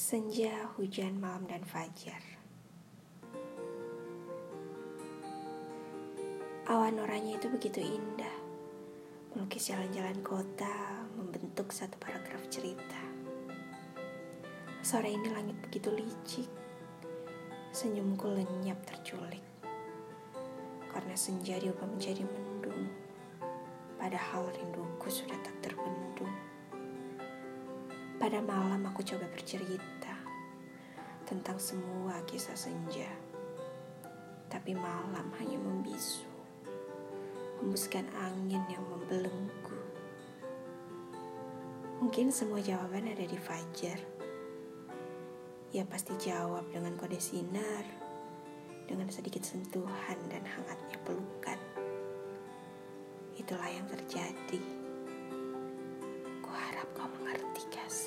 Senja, hujan, malam, dan fajar. Awan oranye itu begitu indah, melukis jalan-jalan kota, membentuk satu paragraf cerita. Sore ini langit begitu licik, senyumku lenyap terculik. Karena senja diubah menjadi mendung, padahal rinduku sudah tak terbendung. Pada malam aku coba bercerita tentang semua kisah senja. Tapi malam hanya membisu, hembuskan angin yang membelenggu. Mungkin semua jawaban ada di fajar. Ia pasti jawab dengan kode sinar, dengan sedikit sentuhan dan hangatnya pelukan. Itulah yang terjadi. Kuharap kau mengerti, Kas.